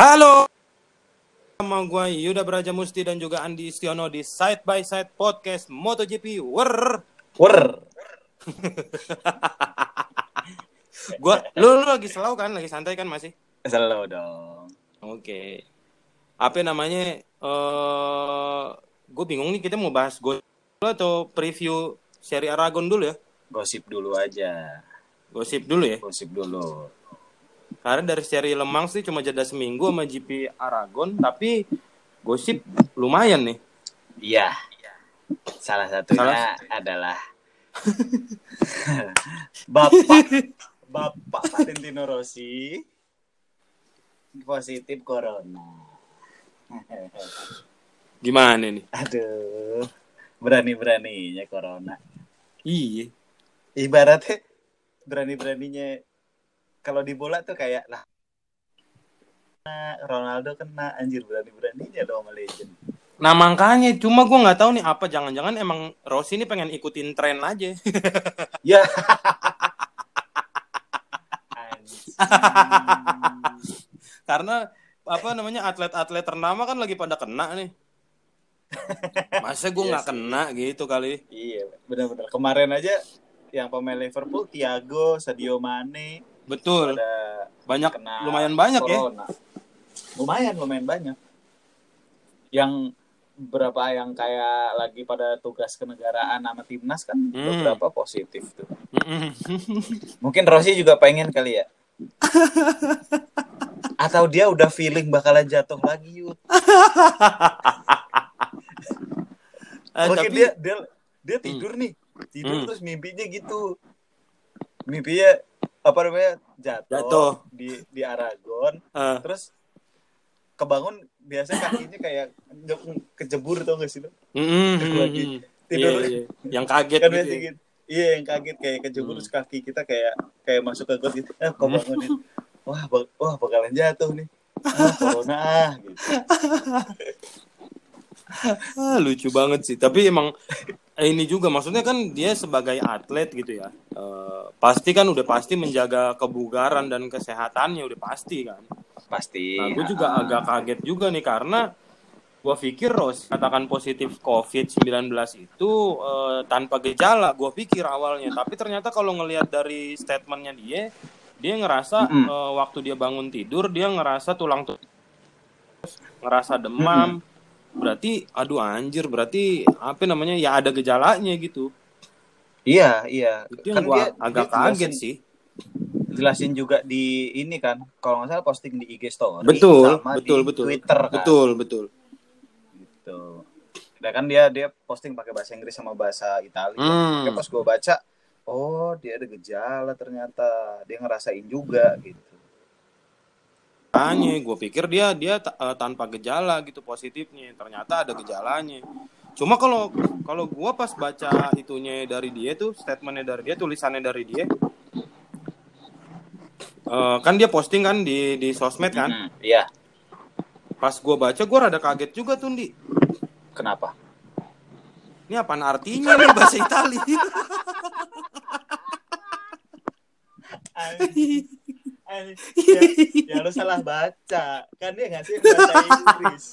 Halo, sama gue Yuda Braja Musti dan juga Andi Istiono di Side by Side Podcast MotoGP. Wer, Wer. gua lu, lu lagi slow kan, lagi santai kan masih? Selalu dong. Oke. Apa namanya? Eh, gue bingung nih kita mau bahas dulu atau preview seri Aragon dulu ya? Gosip dulu aja. Gosip dulu ya. Gosip dulu. Karena dari seri Lemang sih cuma jeda seminggu sama GP Aragon, tapi gosip lumayan nih. Iya. Salah satunya Salah- adalah Bapak Bapak Valentino Rossi positif corona. Gimana nih? Aduh, berani-beraninya corona. Iya. Ibaratnya berani-beraninya kalau di bola tuh kayak lah Nah, Ronaldo kena anjir berani-beraninya dong sama legend. Nah makanya cuma gue nggak tahu nih apa jangan-jangan emang Rossi ini pengen ikutin tren aja. Ya. Karena apa namanya atlet-atlet ternama kan lagi pada kena nih. Masa gue Iya nggak sih. kena gitu kali. iya, benar-benar. Kemarin aja yang pemain Liverpool, Thiago, Sadio Mane, Betul. ada Banyak lumayan banyak ya. corona. Lumayan, lumayan banyak. Yang berapa yang kayak lagi pada tugas kenegaraan sama timnas kan Hmm. beberapa positif tuh. Mm-mm. Mungkin Rossi juga pengen kali ya. Atau dia udah feeling bakalan jatuh lagi yuk. Eh, Mungkin tapi dia dia dia tidur nih, tidur Hmm. terus mimpinya gitu. Mimpinya apa namanya jatuh, Jatuh. di di Aragon, eh, terus kebangun biasanya kakinya kayak je- kejebur tau gak sih lo? mm-mm. lagi tidur. Iya, iya. Yang kaget Kan gitu. ya. gitu. Iya yang kaget kayak kejebur Hmm. terus kaki kita kayak kayak masuk ke got gitu. Eh kok bangunin. Wah, bak- wah bakalan jatuh nih. Ah, corona ah gitu. Ah, lucu banget sih. Tapi emang ini juga maksudnya kan dia sebagai atlet gitu ya. eh, pasti kan udah pasti menjaga kebugaran dan kesehatannya udah pasti kan. Pasti. Nah, gue juga agak kaget juga nih karena gue pikir Ros katakan positif COVID-19 itu eh, tanpa gejala. Gue pikir awalnya, tapi ternyata kalau ngelihat dari statementnya dia, dia ngerasa Mm-mm. eh, waktu dia bangun tidur dia ngerasa tulang tulang ngerasa demam. Berarti, aduh anjir, berarti apa namanya ya ada gejalanya gitu. Iya, iya. Itu yang Kan gue dia- agak dia jelasin- kaget sih. jelasin juga di ini kan kalau nggak salah posting di IG story Betul, sama betul, di betul. Twitter kan Betul, betul. gitu. Nah kan dia dia posting pakai bahasa Inggris sama bahasa Italia. Hmm. Pas gue baca, oh dia ada gejala ternyata dia ngerasain juga gitu. Makanya gue pikir dia dia eh, tanpa gejala gitu positifnya. Ternyata ada gejalanya. Cuma kalau kalau gue pas baca itunya dari dia tuh statementnya dari dia tulisannya dari dia. eh, kan dia posting kan di di sosmed kan. Hmm, Iya. Pas gue baca gue rada kaget juga tuh di. Kenapa? Ini apaan artinya nih bahasa Itali? ya, ya lu salah baca. Kan dia ngasih bahasa Inggris.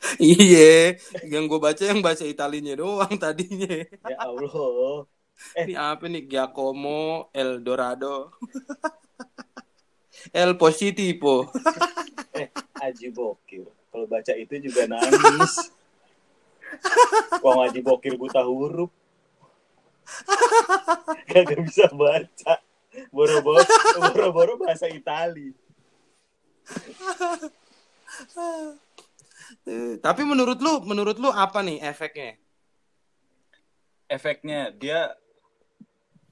iya, yang gue baca yang bahasa Italinya doang tadinya. Ya Allah. Ini apa nih Giacomo El Dorado. El Positivo. Eh, Aji Bokir. Kalau baca itu juga nangis. Wong Aji Bokir buta huruf. Kagak bisa baca. Boro-boro, boro-boro bahasa Itali. Tapi menurut lu, menurut lu apa nih efeknya? Efeknya dia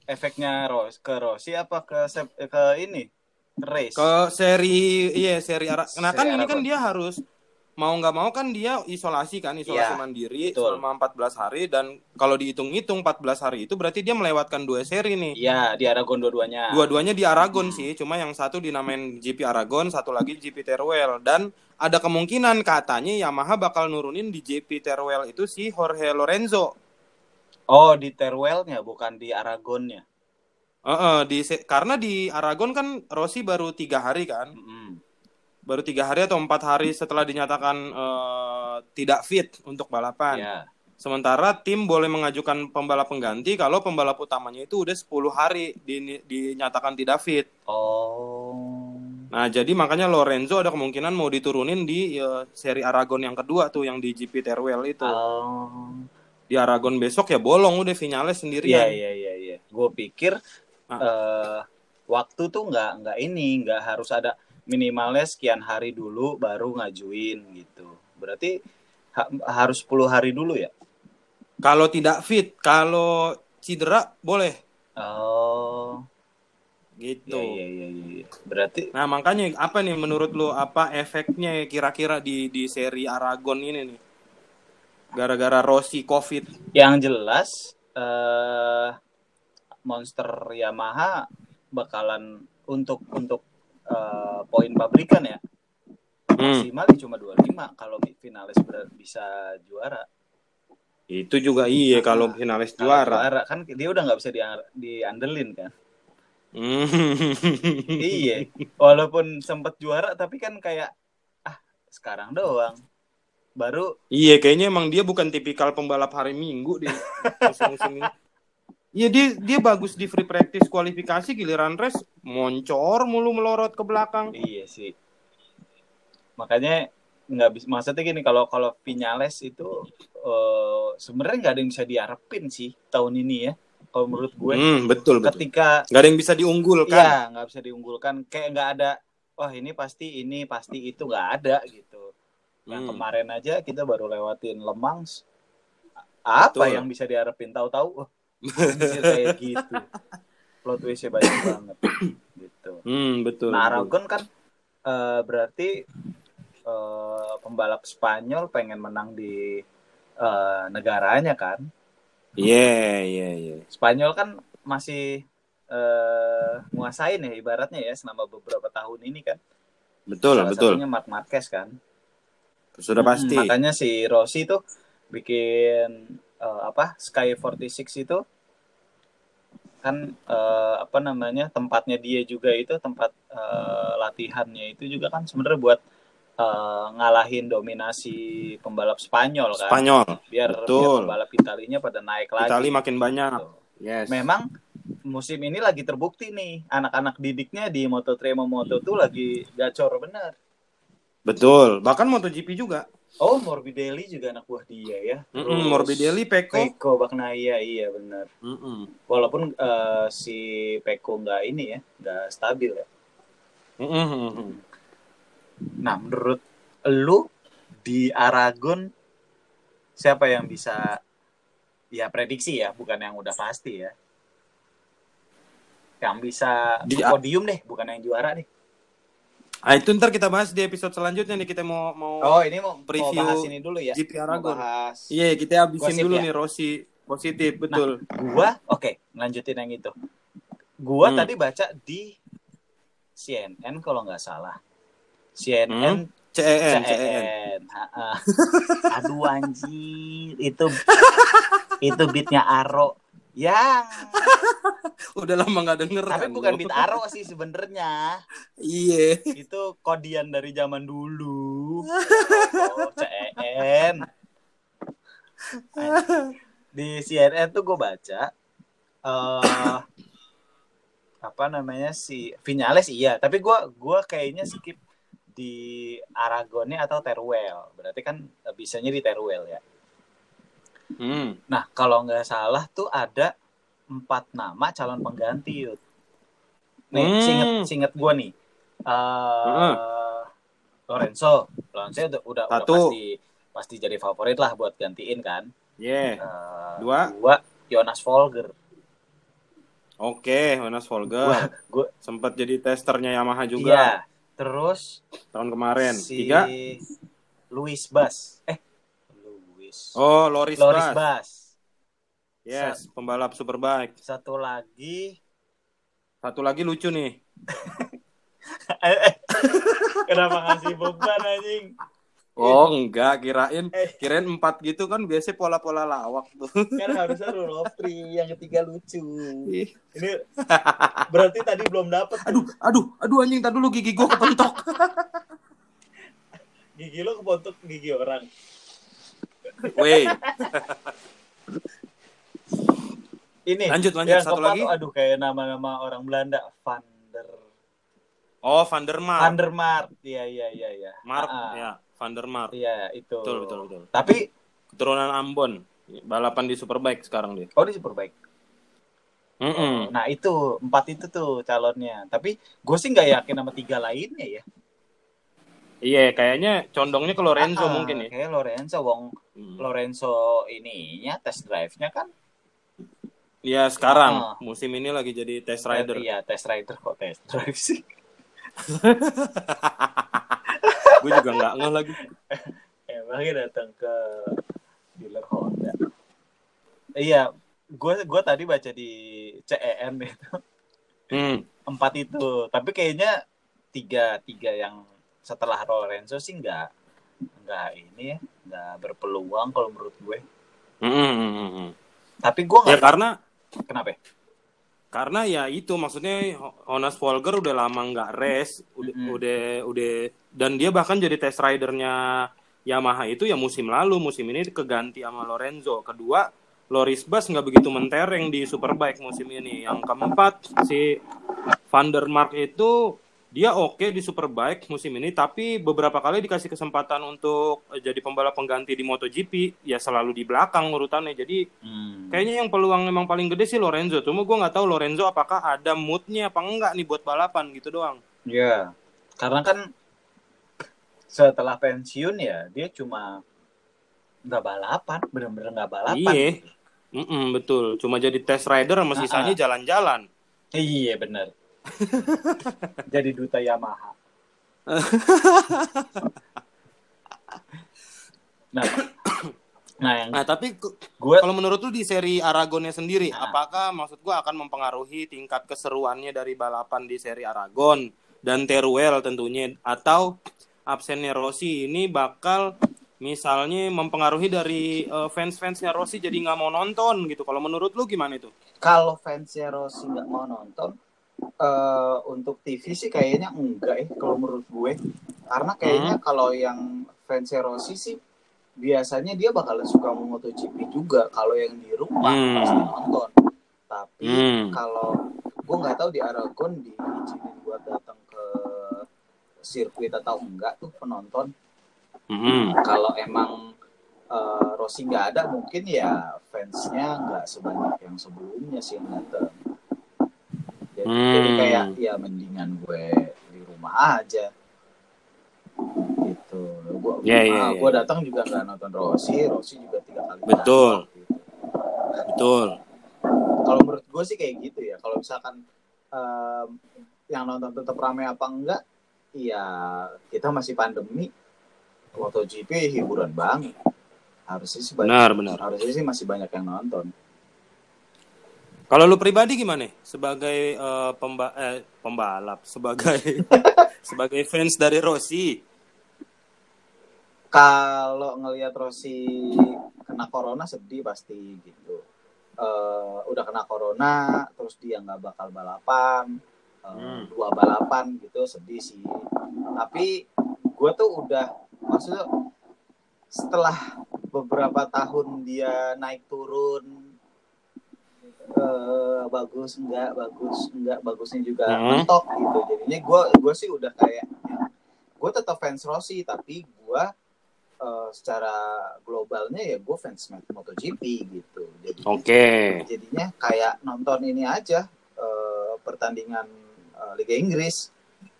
efeknya Ros ke Rossi apa ke ke ini? Ke race. Ke seri, iya seri Ara. Nah kan Seri ini kan dia harus mau nggak mau kan dia isolasi kan, isolasi Iya, mandiri betul. selama 14 hari dan kalau dihitung-hitung 14 hari itu berarti dia melewatkan dua seri nih. Iya, di Aragon dua-duanya. Dua-duanya di Aragon sih, cuma yang satu dinamain GP Aragon, satu lagi GP Teruel dan ada kemungkinan katanya Yamaha bakal nurunin di GP Teruel itu si Jorge Lorenzo. Oh, di Teruelnya bukan di Aragonnya. Heeh, di se- karena di Aragon kan Rossi baru tiga hari kan. Mm-mm. Baru tiga hari atau empat hari setelah dinyatakan eh, tidak fit untuk balapan. Ya. Sementara tim boleh mengajukan pembalap pengganti kalau pembalap utamanya itu udah 10 hari di- dinyatakan tidak fit. Oh. Nah, jadi makanya Lorenzo ada kemungkinan mau diturunin di eh, seri Aragon yang kedua tuh yang di GP Teruel itu. Oh. Di Aragon besok ya bolong udah Vinales Iya sendirian. iya iya iya. Gue pikir Ah. eh, waktu tuh nggak nggak ini nggak harus ada minimalnya sekian hari dulu baru ngajuin gitu. Berarti ha- harus 10 hari dulu ya? Kalau tidak fit, kalau cedera boleh Oh. gitu. Iya iya iya iya. iya. Berarti Nah, makanya apa nih menurut lu apa efeknya kira-kira di di seri Aragon ini nih? Gara-gara Rossi Covid. yang jelas eh Monster Yamaha bakalan untuk untuk eh, poin pabrikan ya Hmm, maksimal ya cuma 25 kalau finalis bisa juara. itu juga iya kalau finalis Kalau juara. kan dia udah nggak bisa di diandelin kan. Hmm. iya, walaupun sempat juara tapi kan kayak ah sekarang doang. Baru Iya, kayaknya emang dia bukan tipikal pembalap hari Minggu di musim-musim ini. Iya dia dia bagus di free practice kualifikasi giliran race moncor mulu melorot ke belakang. iya sih. Makanya nggak bisa maksudnya gini kalau kalau Vinales itu eh, sebenarnya nggak ada yang bisa diharapin sih tahun ini ya. Kalau menurut gue Hmm, betul betul. ketika Gak ada yang bisa diunggulkan. ya nggak bisa diunggulkan kayak nggak ada wah ini pasti ini pasti itu nggak ada gitu. Yang Hmm. kemarin aja kita baru lewatin Lemang. Apa Betul. yang bisa diharapin tahu-tahu? Bisa kayak gitu. Plot twistnya banyak banget gitu. Hmm, betul. Nah. Aragon kan eh, berarti eh, pembalap Spanyol pengen menang di eh, negaranya kan. Iya, iya, iya. Spanyol kan masih eh nguasain ya ibaratnya ya selama beberapa tahun ini kan. Betul, Salah betul. satunya Marc Marquez kan. Sudah pasti. makanya si Rossi tuh bikin eh, apa Sky 46 itu kan eh, apa namanya tempatnya dia juga itu tempat eh, latihannya itu juga kan sebenarnya buat eh, ngalahin dominasi pembalap Spanyol kan Spanyol. biar, biar betul. pembalap Italinya pada naik lagi Itali makin banyak. Gitu. Yes. memang musim ini lagi terbukti nih anak-anak didiknya di Moto3 sama Moto2 lagi gacor bener Betul. Bahkan MotoGP juga. Oh Morbidelli juga anak buah dia ya Mm-mm, Terus Morbidelli, Peko. Peko Baknaya iya bener Mm-mm. walaupun eh, si Peko nggak ini ya nggak stabil ya Mm-mm. nah menurut lu di Aragon siapa yang bisa ya prediksi ya bukan yang udah pasti ya yang bisa Di- podium deh bukan yang juara deh Ah, itu ntar kita bahas di episode selanjutnya nih kita mau mau oh ini mau, mau Preview bahas ini dulu ya GP Mau Aragon. bahas Iya, kita habisin Gosip dulu ya? nih Rossi positif, betul. gua oke lanjutin yang itu gua Hmm. tadi baca di CNN kalau nggak salah CNN CEN, CEN. CEN Ha-ha. aduh anjir itu itu beatnya Aro yang Udah lama nggak denger tapi kan? bukan lu? beat Aro sih sebenarnya. Iya. itu kodian dari zaman dulu. Oh, CEN di CNN tuh gue baca eh apa namanya si Vinales iya. Tapi gue gua kayaknya skip di Aragonnya atau Teruel. Berarti kan eh, bisanya di Teruel ya Hmm. nah kalau nggak salah tuh ada empat nama calon pengganti Yud. nih Hmm. singet singet gue nih eh Lorenzo Lorenzo udah udah, pasti pasti jadi favorit lah buat gantiin kan Yeah. Eh, Dua. dua Jonas Volger Oke, Jonas Volger. Gua- gua- Sempat jadi testernya Yamaha iya juga terus tahun kemarin. si Tiga. Luis Bas eh Luis Oh, Loris, Loris Bas. Bas Yes, pembalap superbike. satu lagi Satu lagi lucu nih. kenapa ngasih beban anjing Oh, enggak, kirain Eh. kirain empat gitu kan biasanya pola-pola lawak tuh. kan harusnya rule of three yang ketiga lucu ini berarti tadi belum dapet aduh, aduh, aduh anjing tadi dulu gigi gua kepentok. gigi lo kebentuk gigi orang. Wey, Ini Lanjut, lanjut. yang Satu keempat lagi. aduh kayak nama-nama orang Belanda Van der oh Van der Mar, Van der Mart. Iya iya iya iya. Mar, Ah, ah. ya Van der Mar. Iya itu. Betul, betul, betul. Tapi Keturunan Ambon, balapan di Superbike sekarang dia. oh ini super baik. Mm-mm. Nah itu empat itu tuh calonnya. Tapi gue sih nggak yakin sama tiga lainnya ya. Iya, kayaknya condongnya ke Lorenzo Ah, ah, mungkin ya. Kayak Lorenzo, Wong Hmm. Lorenzo ininya test drive-nya kan Iya sekarang Ah. musim ini lagi jadi test rider. Iya, test rider kok test drive sih. Gue juga nggak ngeh lagi. Emangnya datang ke dealer Honda. Iya, gue gue tadi baca di CEM itu Hmm. empat itu, tapi kayaknya tiga tiga yang setelah Lorenzo sih nggak nggak ini ya nggak berpeluang kalau menurut gue. Mm, mm, mm, mm. Tapi gue Ya nggak karena kenapa? ya? karena ya itu maksudnya Jonas Folger udah lama nggak race, udah, Mm-mm. udah udah dan dia bahkan jadi test ridernya Yamaha itu ya musim lalu, musim ini keganti sama Lorenzo. Kedua, Loris Bas nggak begitu mentereng di Superbike musim ini. Yang keempat, si Van der Mark itu dia oke di Superbike musim ini, tapi beberapa kali dikasih kesempatan untuk eh, jadi pembalap pengganti di MotoGP, ya selalu di belakang urutannya. Jadi Hmm. Kayaknya yang peluang emang paling gede sih Lorenzo. Cuma gue nggak tahu Lorenzo apakah ada moodnya apa enggak nih buat balapan gitu doang. Iya, karena kan setelah pensiun ya dia cuma nggak balapan, bener-bener nggak balapan. Iya. Mm-mm, betul. Cuma jadi test rider sama Ah, sisanya ah. jalan-jalan. Iya bener. Jadi duta Yamaha. nah, nah yang Nah tapi gue kalau menurut lu di seri Aragonnya sendiri, Ah. apakah maksud gue akan mempengaruhi tingkat keseruannya dari balapan di seri Aragon dan Teruel tentunya, atau absennya Rossi ini bakal misalnya mempengaruhi dari eh, fans-fansnya Rossi jadi nggak mau nonton gitu. Kalau menurut lu gimana itu? kalau fansnya Rossi nggak mau nonton eh untuk TV sih kayaknya enggak ya kalau menurut gue karena kayaknya kalau yang fansnya Rossi sih biasanya dia bakal suka MotoGP juga kalau yang di rumah Hmm. pasti nonton tapi Hmm. kalau gue nggak tahu di Aragon diizinin buat datang ke sirkuit atau enggak tuh penonton Mm-mm. kalau emang eh, Rossi nggak ada mungkin ya fansnya nggak sebanyak yang sebelumnya sih yang datang Hmm. jadi kayak ya mendingan gue di rumah aja gitu gue Ya, ya, ya. gue datang juga nggak nonton Rossi Rossi juga tiga kali Betul. datang, gitu. Betul. kalau menurut gue sih kayak gitu ya kalau misalkan em, yang nonton tetap ramai apa enggak ya kita masih pandemi MotoGP hiburan banget harusnya sih banyak Benar, benar. harusnya sih masih banyak yang nonton Kalau lu pribadi gimana? Sebagai eh, pemba eh, pembalap, sebagai sebagai fans dari Rossi. kalau ngelihat Rossi kena corona sedih pasti gitu Eh, udah kena corona terus dia nggak bakal balapan eh, Hmm. dua balapan gitu sedih sih tapi gue tuh udah maksudnya setelah beberapa tahun dia naik turun eh, bagus enggak bagus enggak bagusnya juga Hmm. mentok gitu jadinya gue gue sih udah kayak gue tetap fans Rossi tapi gue eh, secara globalnya ya gue fans MotoGP gitu jadi Oke. jadinya kayak nonton ini aja eh, pertandingan eh, Liga Inggris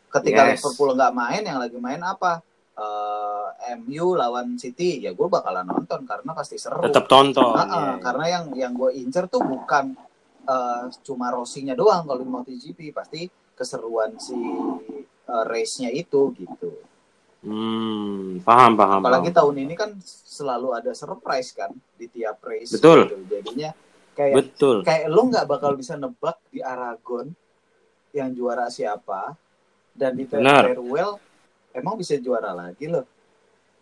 ketika Yes. Liverpool nggak main yang lagi main apa Eh, MU lawan City ya gue bakalan nonton karena pasti seru Tetap tonton. Ah, ah, ya. karena yang yang gue incer tuh bukan eh, cuma Rossi-nya doang kalau di MotoGP pasti keseruan si eh, race-nya itu gitu Hmm, paham, paham. apalagi paham. tahun ini kan selalu ada surprise kan di tiap race Betul. gitu. jadinya kayak Betul. kayak lo nggak bakal bisa nebak di Aragon yang juara siapa dan di Benar. Teruel emang bisa juara lagi loh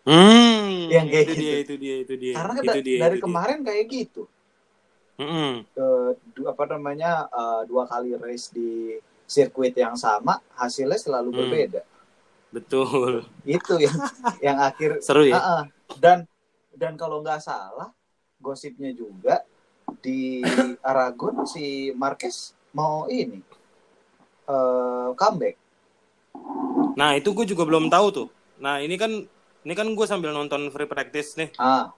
Hmm, Yang kayak itu gitu. dia, itu dia, itu dia. karena itu da- dia, dari itu dia. kemarin kayak gitu Mm-mm. Eh, du- apa namanya eh, dua kali race di sirkuit yang sama hasilnya selalu Hmm. berbeda Betul. Itu yang yang akhir Seru ya. Ah, ah. Dan dan kalau nggak salah gosipnya juga di Aragon si Marquez mau ini eh comeback. Nah, itu gue juga belum tahu tuh. Nah, ini kan ini kan gue sambil nonton free practice nih. Ah.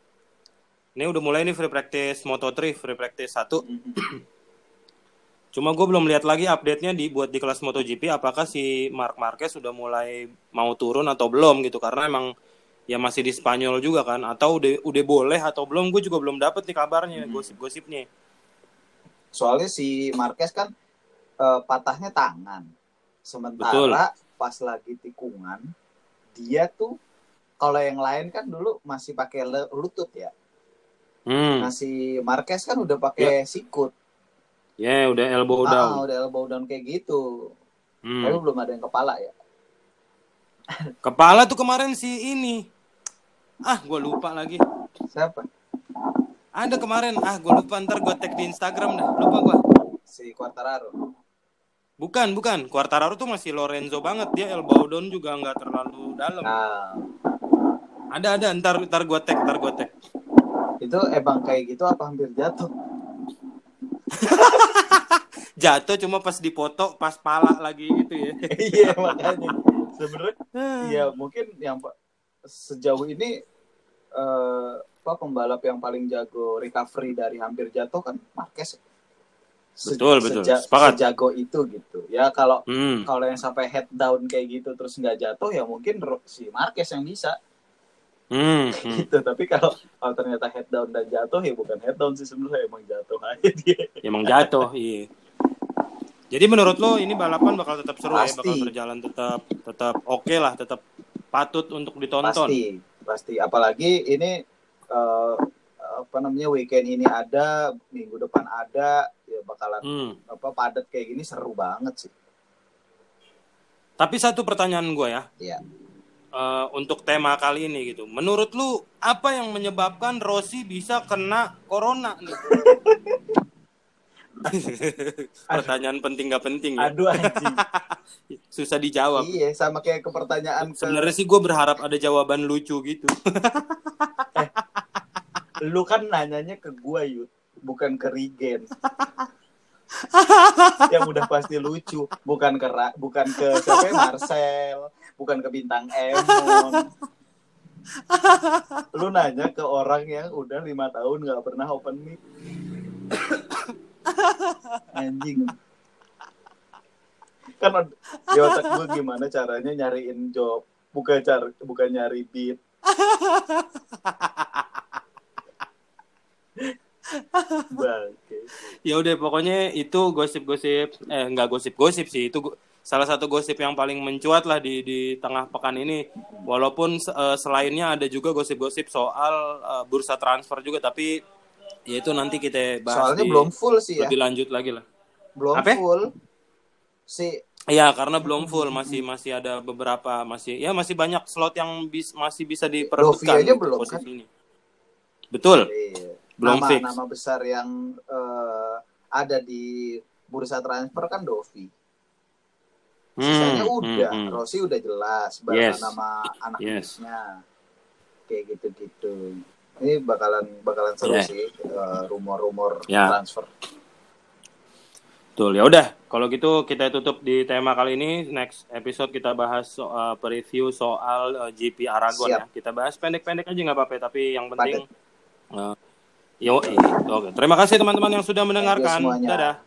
Ini udah mulai nih free practice Moto3, free practice 1. Mm-mm. Cuma gue belum lihat lagi update-nya di buat di kelas MotoGP apakah si Mark Marquez sudah mulai mau turun atau belum gitu karena emang ya masih di Spanyol juga kan atau udah udah boleh atau belum gue juga belum dapet nih kabarnya Hmm. gosip-gosipnya. Soalnya si Marquez kan eh, patahnya tangan. Sementara pas lagi tikungan dia tuh kalau yang lain kan dulu masih pakai lutut ya. Hmm. Nah si Marquez kan udah pakai sikut. Ya udah elbow Ah, down. udah elbow down kayak gitu. Hmm. Tapi belum ada yang kepala ya. Kepala tuh kemarin si ini. Ah, gue lupa lagi. Siapa? Ada kemarin. Ah, gue lupa ntar gue tag di Instagram dah. Lupa gue. Si Quartararo. Bukan, bukan. Quartararo tuh masih Lorenzo banget. Dia elbow down juga nggak terlalu dalam. Nah, Ada, ada. Ntar, ntar gue tag, ntar gue tag. itu emang kayak gitu apa hampir jatuh? Jatuh cuma pas dipoto, pas pala lagi gitu ya. iya makanya. Sebenarnya Iya, mungkin yang sejauh ini eh, apa pembalap yang paling jago recovery dari hampir jatuh kan Marquez. Se- Betul, betul. Sepakat. Sejago itu gitu. Ya kalau Hmm. kalau yang sampai head down kayak gitu terus nggak jatuh ya mungkin si Marquez yang bisa Hmm. hmm. gitu. Tapi kalau kalau ternyata head down dan jatuh ya bukan head down sih sebenarnya emang jatuh aja dia. Emang jatuh, iya. Jadi menurut lo ini balapan bakal tetap seru ya, Pasti. bakal berjalan tetap tetap oke lah, tetap patut untuk ditonton. Pasti, pasti. Apalagi ini eh, apa namanya weekend ini ada, minggu depan ada, ya bakalan Hmm. apa padat kayak gini seru banget sih. Tapi satu pertanyaan gue ya, Iya. eh, untuk tema kali ini gitu. Menurut lu apa yang menyebabkan Rossi bisa kena corona nih? Pertanyaan penting gak penting ya. Aduh anjing. Susah dijawab. iya, sama kayak ke pertanyaan ke Sebenarnya sih gue berharap ada jawaban lucu gitu. lu kan nanyanya ke gua Yud, bukan ke Rigen. yang udah pasti lucu, bukan ke Ra- bukan ke siapa ya, Marcel, bukan ke bintang Emon. lu nanya ke orang yang udah lima tahun nggak pernah open mic. Anjing. Kan di otak gue gimana caranya nyariin job, bukan cara bukan nyari beat. Ya udah pokoknya itu gosip-gosip eh nggak gosip-gosip sih itu salah satu gosip yang paling mencuat lah di di tengah pekan ini walaupun eh, selainnya ada juga gosip-gosip soal eh, bursa transfer juga tapi ya itu nanti kita bahas Soalnya di- belum full sih ya. lebih lanjut lagi lah Belum Apa? full. Si Iya karena belum full masih masih ada beberapa masih ya masih banyak slot yang bis, masih bisa diperebutkan Dovi aja belum, posisi ini. Betul. iya. Belum nama fix. nama besar yang eh, ada di bursa transfer kan Dovi. Sisanya Hmm, udah, hmm, hmm. Rossi udah jelas bakal Yes. nama anak Yes. Kayak gitu-gitu. Ini bakalan bakalan seru Yeah. sih eh, rumor-rumor Ya. transfer. Betul ya udah kalau gitu kita tutup di tema kali ini next episode kita bahas soal preview soal eh, GP Aragon Siap. ya kita bahas pendek-pendek aja nggak apa-apa tapi yang penting eh, Yo, oke. Terima kasih teman-teman yang sudah mendengarkan. Dadah.